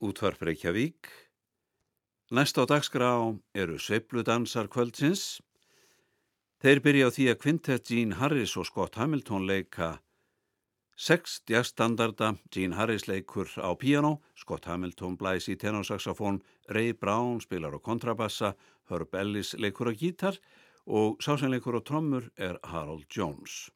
Útvarp Reykjavík. Næst á dagskrá eru Sveipludansar kvöldsins. Þeir byrja á því að Quintet Gene Harris og Scott Hamilton leika sex jazzstandarda, Gene Harris leikur á piano, Scott Hamilton blæs í tenorsaxofón, Ray Brown spilar á kontrabassa, Herb Ellis leikur á gítar og sásenleikur á trommur er Harold Jones.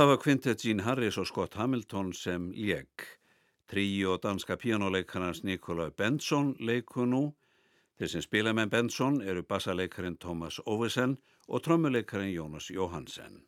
Það var Quintet Jean Harris og Scott Hamilton sem lék. Trí og danska píjánuleikarnas Nikolaj Benson leiku nú. Þeir sem spila með Benson eru bassaleikarin Thomas Ovesen og trommuleikarin Jónas Jóhansen.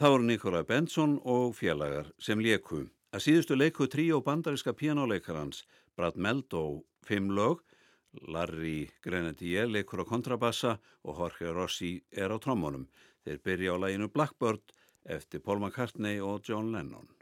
Það voru Nikolai Benson og félagar sem leku. Að síðustu leiku trí og bandariska pianoleikarans Brad Meldó fimm lög, Larry Grenadier leikur á kontrabassa og Jorge Rossi er á trommunum. Þeir byrja á læginu Blackbird eftir Paul McCartney og John Lennon.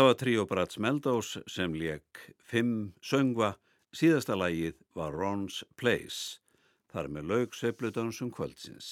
Það var Trio Brats Meldós sem leik fimm söngva, síðasta lægið var Ron's Place, þar með laug sveipludansum kvöldsins.